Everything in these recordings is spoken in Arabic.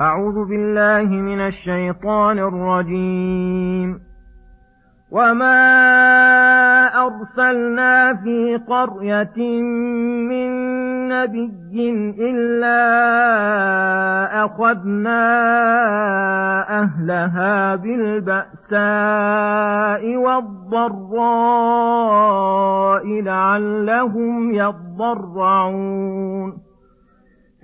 أعوذ بالله من الشيطان الرجيم. وما أرسلنا في قرية من نبي إلا أخذنا أهلها بالبأساء والضراء لعلهم يضرعون.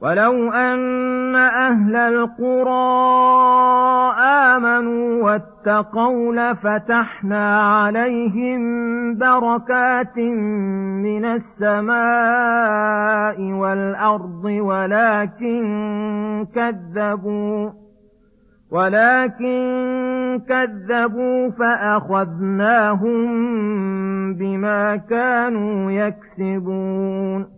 ولو أن أهل القرى آمنوا واتقوا لفتحنا عليهم بركات من السماء والأرض ولكن كذبوا ولكن كذبوا فأخذناهم بما كانوا يكسبون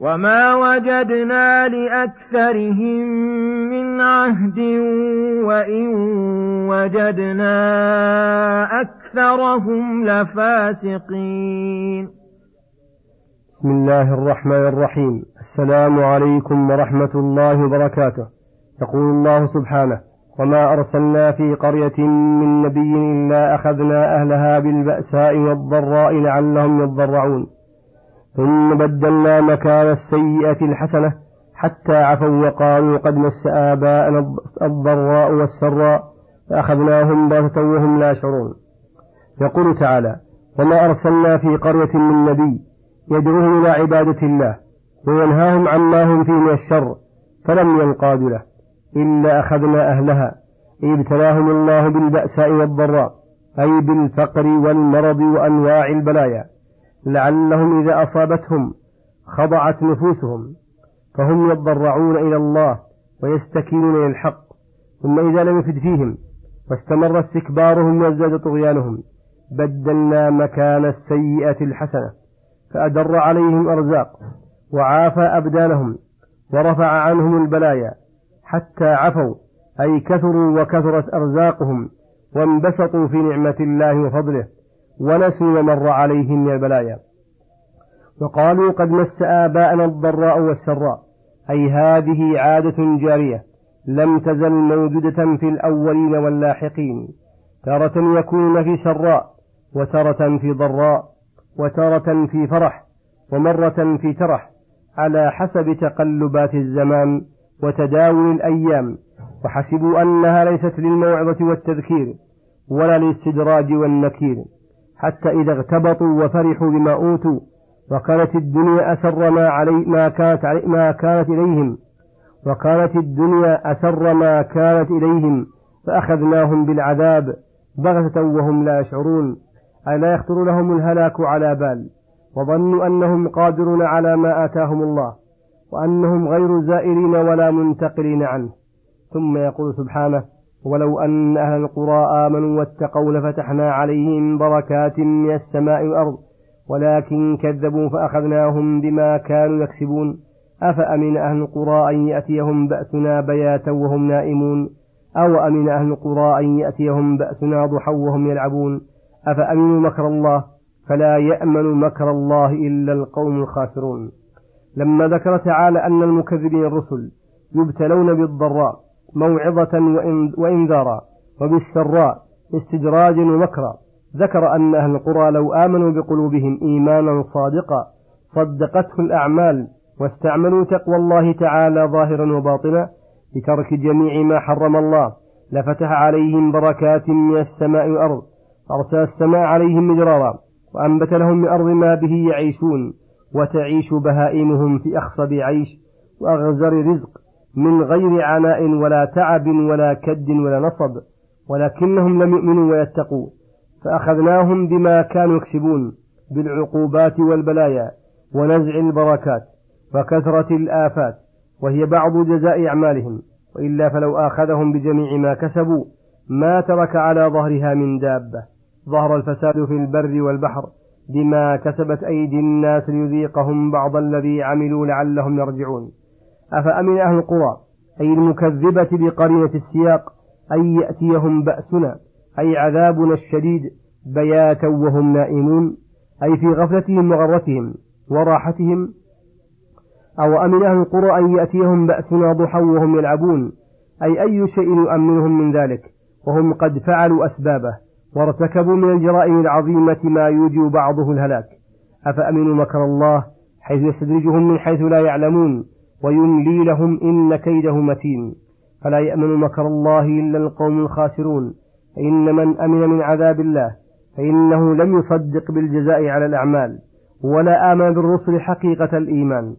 وما وجدنا لأكثرهم من عهد وإن وجدنا أكثرهم لفاسقين بسم الله الرحمن الرحيم. السلام عليكم ورحمة الله وبركاته. يقول الله سبحانه وما أرسلنا في قرية من نبي إلا أخذنا أهلها بالبأساء والضراء لعلهم يضرعون. ثم بدلنا مكان السيئة الحسنة حتى عفوا وقالوا قد مس آباءنا الضراء والسراء فأخذناهم بغتة وهم لا يشعرون. يقول تعالى وما أرسلنا في قرية من نبي يدعوهم إلى عبادة الله وينهاهم عما هم فيه من الشر فلم ينقادوا له إلا أخذنا أهلها ابتلاهم الله بالبأساء والضراء أي بالفقر والمرض وأنواع البلايا. لعلهم إذا أصابتهم خضعت نفوسهم فهم يضرعون إلى الله ويستكينون إلى الحق ثم إذا لم يفد فيهم واستمر استكبارهم وازداد طغيانهم بدلنا مكان السيئة الحسنة فأدر عليهم أرزاق وعافى أبدانهم ورفع عنهم البلايا حتى عفوا أي كثروا وكثرت أرزاقهم وانبسطوا في نعمة الله وفضله. ونسوا ما مر عليهم البلايا. وقالوا قد مس آباءنا الضراء والسراء. أي هذه عادة جارية. لم تزل موجودة في الأولين واللاحقين. تارة يكون في سراء وتارة في ضراء وتارة في فرح ومرة في ترح على حسب تقلبات الزمان وتداول الأيام. وحسبوا أنها ليست للموعظة والتذكير ولا للاستدراج والنكير. حتى إذا اغتبطوا وفرحوا بما أوتوا وكانت الدنيا أسر ما علي ما كانت علي ما كانت إليهم. وكانت الدنيا أسر ما كانت إليهم فأخذناهم بالعذاب بغتة وهم لا يشعرون. أي لا يخطر لهم الهلاك على بال وظنوا أنهم قادرون على ما آتاهم الله وأنهم غير زائرين ولا منتقلين عنه. ثم يقول سبحانه ولو أن أهل القرى آمنوا واتقوا لفتحنا عليهم بركات من السماء والأرض ولكن كذبوا فأخذناهم بما كانوا يكسبون. أفأمن أهل القرى أن يأتيهم بأسنا بياتا وهم نائمون؟ أو أمن أهل القرى أن يأتيهم بأسنا ضحى وهم يلعبون؟ أفأمنوا مكر الله؟ فلا يأمن مكر الله إلا القوم الخاسرون. لما ذكر تعالى أن المكذبين الرسل يبتلون بالضراء موعظة وإنذارا وبالسراء استدراجا ومكرا. ذكر أن أهل القرى لو آمنوا بقلوبهم إيمانا صادقا صدقته الأعمال واستعملوا تقوى الله تعالى ظاهرا وباطنا بترك جميع ما حرم الله. لفتح عليهم بركات من السماء والأرض أرسل السماء عليهم مدرارا وأنبت لهم من أرض ما به يعيشون وتعيش بهائمهم في أخصب عيش وأغزر رزق. من غير عناء ولا تعب ولا كد ولا نصب ولكنهم لم يؤمنوا ويتقوا فأخذناهم بما كانوا يكسبون بالعقوبات والبلايا ونزع البركات وكثرة الآفات وهي بعض جزاء أعمالهم وإلا فلو آخذهم بجميع ما كسبوا ما ترك على ظهرها من دابة ظهر الفساد في البر والبحر بما كسبت أيدي الناس ليذيقهم بعض الذي عملوا لعلهم يرجعون. أفأمن أهل القرى؟ أي المكذبة بقرينة السياق؟ أن يأتيهم بأسنا؟ أي عذابنا الشديد؟ بياتا وهم نائمون؟ أي في غفلتهم وغرتهم؟ وراحتهم؟ أو أمن أهل القرى أن يأتيهم بأسنا ضحى وهم يلعبون؟ أي أي شيء يؤمنهم من ذلك؟ وهم قد فعلوا أسبابه وارتكبوا من الجرائم العظيمة ما يوجب بعضه الهلاك. أفأمنوا مكر الله حيث يستدرجهم من حيث لا يعلمون؟ ويملي لهم إن كيده متين. فلا يأمن مكر الله إلا القوم الخاسرون. فإن من أمن من عذاب الله فإنه لم يصدق بالجزاء على الأعمال ولا آمن بالرسل حقيقة الإيمان.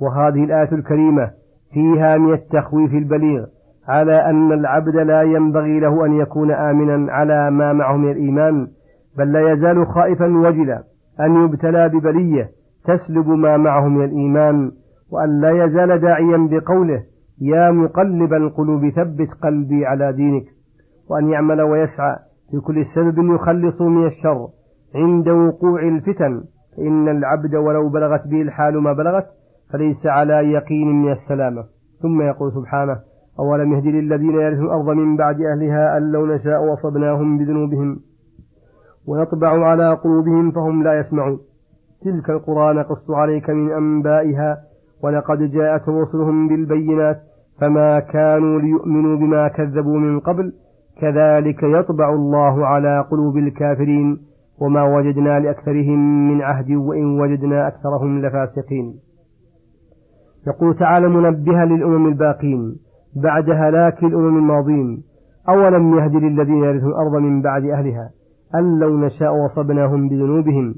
وهذه الآية الكريمة فيها من التخويف البليغ على أن العبد لا ينبغي له أن يكون آمنا على ما معه من الإيمان بل لا يزال خائفا وجلا أن يبتلى ببلية تسلب ما معه من الإيمان وأن لا يزال داعيا بقوله يا مقلب القلوب ثبت قلبي على دينك. وأن يعمل ويسعى في كل سبب يخلص من الشر. عند وقوع الفتن فإن العبد ولو بلغت به الحال ما بلغت فليس على يقين من السلامة. ثم يقول سبحانه أولم يهدي للذين يرثوا الأرض من بعد أهلها أن لو نشاء وصبناهم بذنوبهم ونطبع على قلوبهم فهم لا يسمعون. تلك القرى نقص عليك من أنبائها ولقد جاءت رسلهم بالبينات فما كانوا ليؤمنوا بما كذبوا من قبل كذلك يطبع الله على قلوب الكافرين وما وجدنا لأكثرهم من عهد وإن وجدنا أكثرهم لفاسقين. يقول تعالى منبها للأمم الباقين بعد هلاك الأمم الماضين أولم يهد للذين يرثون الأرض من بعد أهلها أن لو نشاء وصبناهم بذنوبهم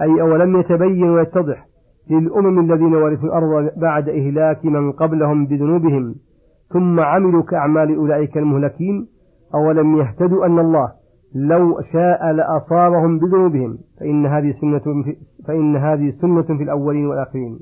أي أولم يتبين ويتضح للأمم الذين ورثوا الأرض بعد إهلاك من قبلهم بذنوبهم ثم عملوا كأعمال أولئك المهلكين أولم يهتدوا أن الله لو شاء لأصابهم بذنوبهم فإن هذه سنة في فإن هذه سنة في الأولين والآخرين.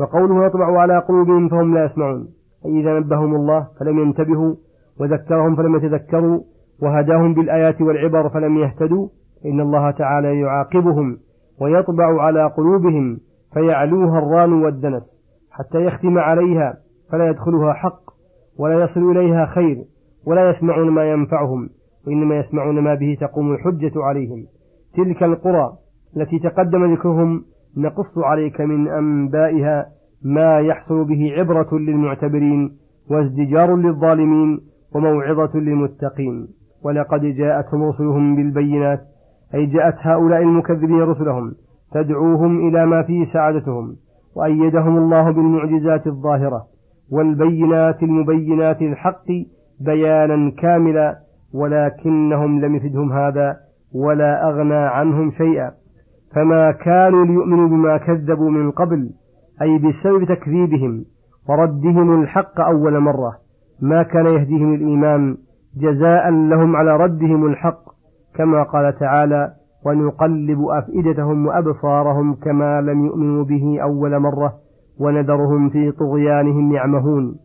وقوله يطبع على قلوبهم فهم لا يسمعون أي إذا نبههم الله فلم ينتبهوا وذكرهم فلم يتذكروا وهداهم بالآيات والعبر فلم يهتدوا إن الله تعالى يعاقبهم ويطبع على قلوبهم فيعلوها الران والدنس حتى يختم عليها فلا يدخلها حق ولا يصل إليها خير ولا يسمعون ما ينفعهم وإنما يسمعون ما به تقوم الحجة عليهم. تلك القرى التي تقدم ذكرهم نقص عليك من أنبائها ما يحصل به عبرة للمعتبرين وازدجار للظالمين وموعظة للمتقين. ولقد جاءتهم رسلهم بالبينات أي جاءت هؤلاء المكذبين رسلهم تدعوهم إلى ما فيه سعادتهم وأيدهم الله بالمعجزات الظاهرة والبينات المبينات الحق بيانا كاملا ولكنهم لم يفدهم هذا ولا أغنى عنهم شيئا. فما كانوا ليؤمنوا بما كذبوا من قبل أي بسبب تكذيبهم وردهم الحق أول مرة ما كان يهديهم الإيمان جزاء لهم على ردهم الحق كما قال تعالى ونقلب أفئدتهم وأبصارهم كما لم يؤمنوا به أول مرة ونذرهم في طغيانهم يعمهون.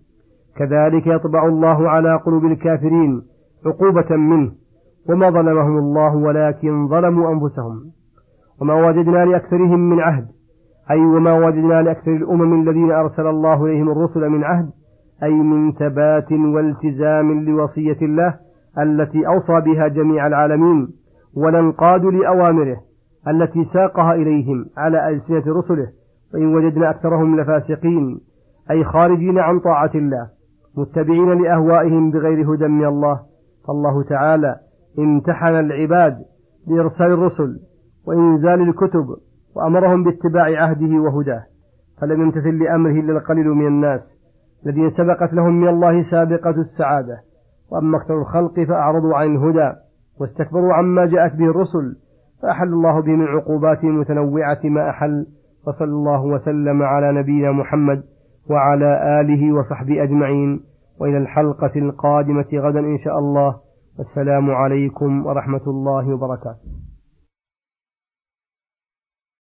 كذلك يطبع الله على قلوب الكافرين عقوبة منه وما ظلمهم الله ولكن ظلموا أنفسهم. وما وجدنا لأكثرهم من عهد أي وما وجدنا لأكثر الأمم الذين أرسل الله إليهم الرسل من عهد أي من ثبات والتزام لوصية الله التي أوصى بها جميع العالمين. ولنقادوا لأوامره التي ساقها إليهم على ألسنة رسله وإن وجدنا أكثرهم لفاسقين أي خارجين عن طاعة الله متبعين لأهوائهم بغير هدى من الله فالله تعالى امتحن العباد بإرسال الرسل وإنزال الكتب وأمرهم باتباع عهده وهداه فلم يمتثل لأمره إلا القليل من الناس الذين سبقت لهم من الله سابقة السعادة وأما أكثر الخلق فأعرضوا عن الهدى. واستكبروا عما جاءت به الرسل فأحل الله بهم العقوبات المتنوعة ما أحل وصلى الله وسلم على نبينا محمد وعلى آله وصحبه أجمعين. وإلى الحلقة القادمة غدا إن شاء الله. والسلام عليكم ورحمة الله وبركاته.